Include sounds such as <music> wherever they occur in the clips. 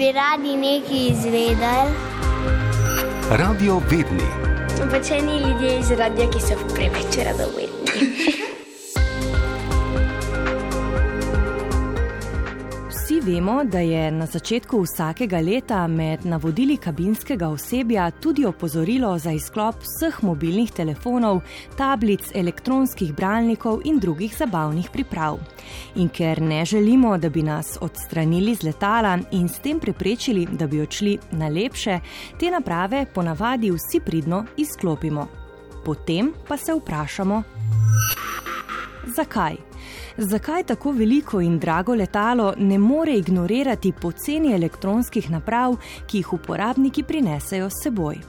bi radi nekaj izvedeli. Radio Vedni. Običajni ljudje iz radia, ki so preveč radovedni. <laughs> Vsi vemo, da je na začetku vsakega leta med navodili kabinskega osebja tudi opozorilo za izklop vseh mobilnih telefonov, tablic, elektronskih bralnikov in drugih zabavnih priprav. In ker ne želimo, da bi nas odstranili z letala in s tem preprečili, da bi odšli na lepše, te naprave ponavadi vsi pridno izklopimo. Potem pa se vprašamo, zakaj? Zakaj tako veliko in drago letalo ne more ignorirati poceni elektronskih naprav, ki jih uporabniki prinesejo s seboj?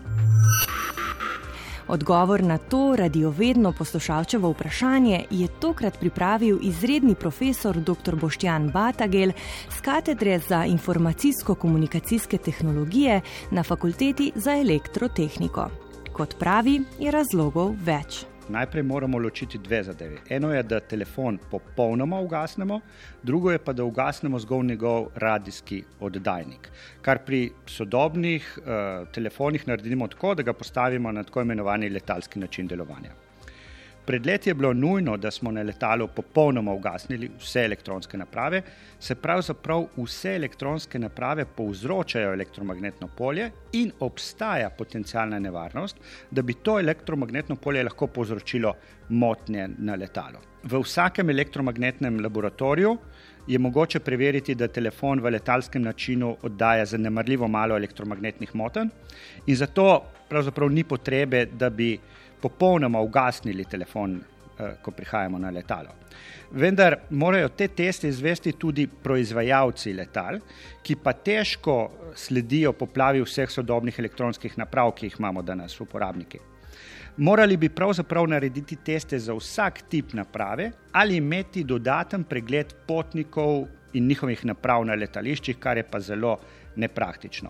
Odgovor na to radiovedno poslušalčevo vprašanje je tokrat pripravil izredni profesor dr. Boštjan Batagel z katedre za informacijsko-komunikacijske tehnologije na fakulteti za elektrotehniko. Kot pravi, je razlogov več. Najprej moramo ločiti dve zadevi. Eno je, da telefon popolnoma ugasnemo, drugo je pa, da ugasnemo zgolj njegov radijski oddajnik. Kar pri sodobnih uh, telefonih naredimo tako, da ga postavimo na tako imenovani letalski način delovanja. Pred leti je bilo nujno, da smo na letalu popolnoma ugasnili vse elektronske naprave, se pravzaprav vse elektronske naprave povzročajo elektromagnetno polje in obstaja potencijalna nevarnost, da bi to elektromagnetno polje lahko povzročilo motnje na letalo. V vsakem elektromagnetnem laboratoriju je mogoče preveriti, da telefon v letalskem načinu oddaja zanemarljivo malo elektromagnetnih motenj in zato pravzaprav ni potrebe, da bi popolnoma ugasnili telefon, eh, ko prihajamo na letalo. Vendar morajo te teste izvesti tudi proizvajalci letal, ki pa težko sledijo poplavi vseh sodobnih elektronskih naprav, ki jih imamo danes uporabniki. Morali bi pravzaprav narediti teste za vsak tip naprave ali imeti dodaten pregled potnikov in njihovih naprav na letališčih, kar je pa zelo nepraktično.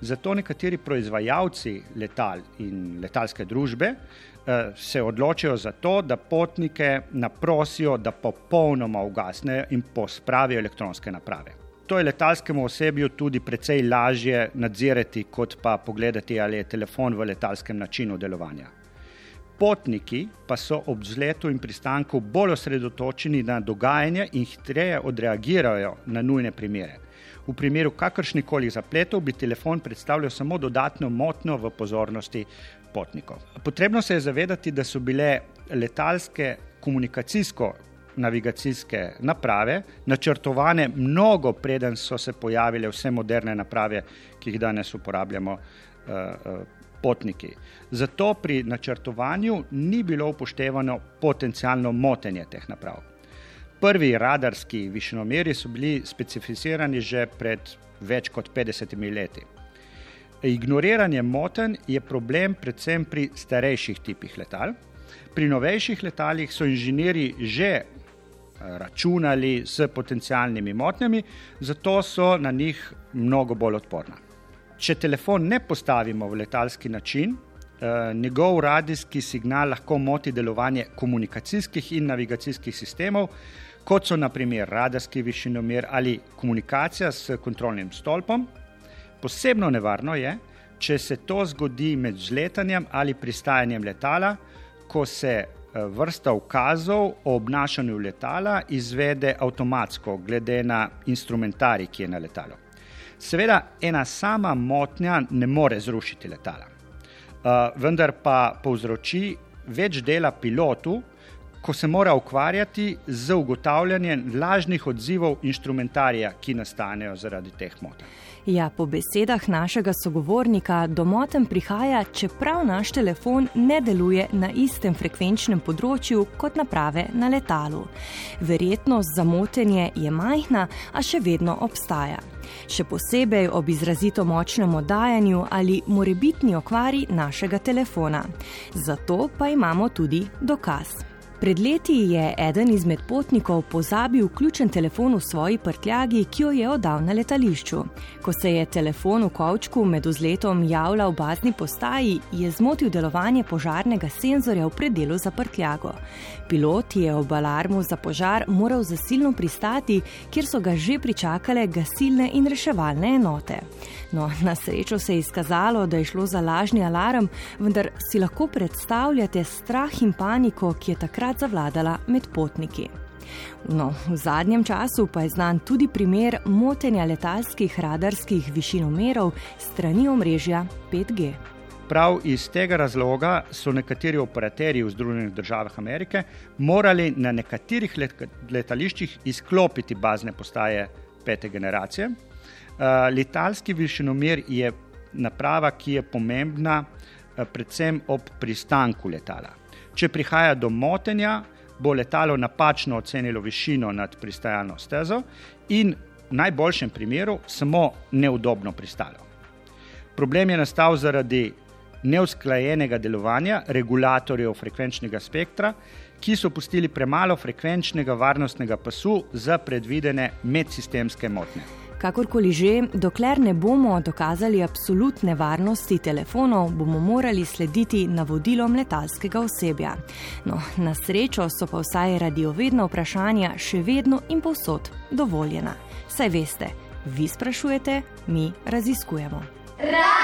Zato nekateri proizvajalci letal in letalske družbe eh, se odločijo za to, da potnike naprosijo, da popolnoma ugasnejo in pospravijo elektronske naprave. To je letalskemu osebju tudi precej lažje nadzirati, kot pa pogledati, ali je telefon v letalskem načinu delovanja. Potniki pa so ob vzletu in pristanku bolj osredotočeni na dogajanje in hitreje odreagirajo na nujne primere. V primeru kakršnih koli zapletov bi telefon predstavljal samo dodatno motnjo v pozornosti potnikov. Potrebno se je zavedati, da so bile letalske komunikacijsko. Navigacijske naprave, načrtovane mnogo preden so se pojavile vse moderne naprave, ki jih danes uporabljamo uh, uh, potniki. Zato pri načrtovanju ni bilo upoštevano potencijalno motenje teh naprav. Prvi radarski višnomeri so bili specificirani že pred več kot 50 leti. Ignoriranje moten je problem predvsem pri starejših tipih letal. Pri novejših letalih so inženirji že eh, računali s potencijalnimi motnjami, zato so na njih mnogo bolj odporna. Če telefon ne postavimo v letalski način, eh, njegov radijski signal lahko moti delovanje komunikacijskih in navigacijskih sistemov, kot so naprimer radarski višinomer ali komunikacija s kontrolnim stolpom. Posebno nevarno je, če se to zgodi med vzletanjem ali pristajanjem letala, ko se eh, vrsta ukazov o obnašanju letala izvede avtomatsko, glede na instrumentarij, ki je na letalu. Seveda, ena sama motnja ne more zrušiti letala, uh, vendar pa povzroči več dela pilotu, ko se mora ukvarjati z ugotavljanjem lažnih odzivov instrumentarija, ki nastanejo zaradi teh motenj. Ja, po besedah našega sogovornika, domoten prihaja, čeprav naš telefon ne deluje na istem frekvenčnem področju kot naprave na letalu. Verjetnost za motenje je majhna, a še vedno obstaja. Še posebej ob izrazito močnem oddajanju ali morebitni okvari našega telefona. Zato pa imamo tudi dokaz. Pred leti je eden izmed potnikov pozabil ključen telefon v svoji prtljagi, ki jo je oddal na letališču. Ko se je telefon v kavčku med vzletom javljal v bazni postaji, je zmotil delovanje požarnega senzorja v predelu za prtljago. Pilot je ob alarmu za požar moral zasilno pristati, kjer so ga že pričakale gasilne in reševalne enote. No, na srečo se je izkazalo, da je šlo za lažni alarm, vendar si lahko predstavljate strah in paniko, ki je takrat takrat zavladala med potniki. No, v zadnjem času pa je znan tudi primer motenja letalskih radarskih višinomerov strani omrežja 5G. Prav iz tega razloga so nekateri operaterji v Združenih državah Amerike morali na nekaterih letališčih izklopiti bazne postaje pete generacije. Uh, letalski višinomer je naprava, ki je pomembna uh, predvsem ob pristanku letala. Če prihaja do motenja, bo letalo napačno ocenilo višino nad pristajalno stezo in v najboljšem primeru samo neudobno pristalo. Problem je nastal zaradi neusklajenega delovanja regulatorjev frekvenčnega spektra, ki so pustili premalo frekvenčnega varnostnega pasu za predvidene medsistemske motnje. Kakorkoli že, dokler ne bomo dokazali absolutne varnosti telefonov, bomo morali slediti navodilom letalskega osebja. No, na srečo so pa vsaj radiovedna vprašanja še vedno in povsod dovoljena. Saj veste, vi sprašujete, mi raziskujemo. Ra!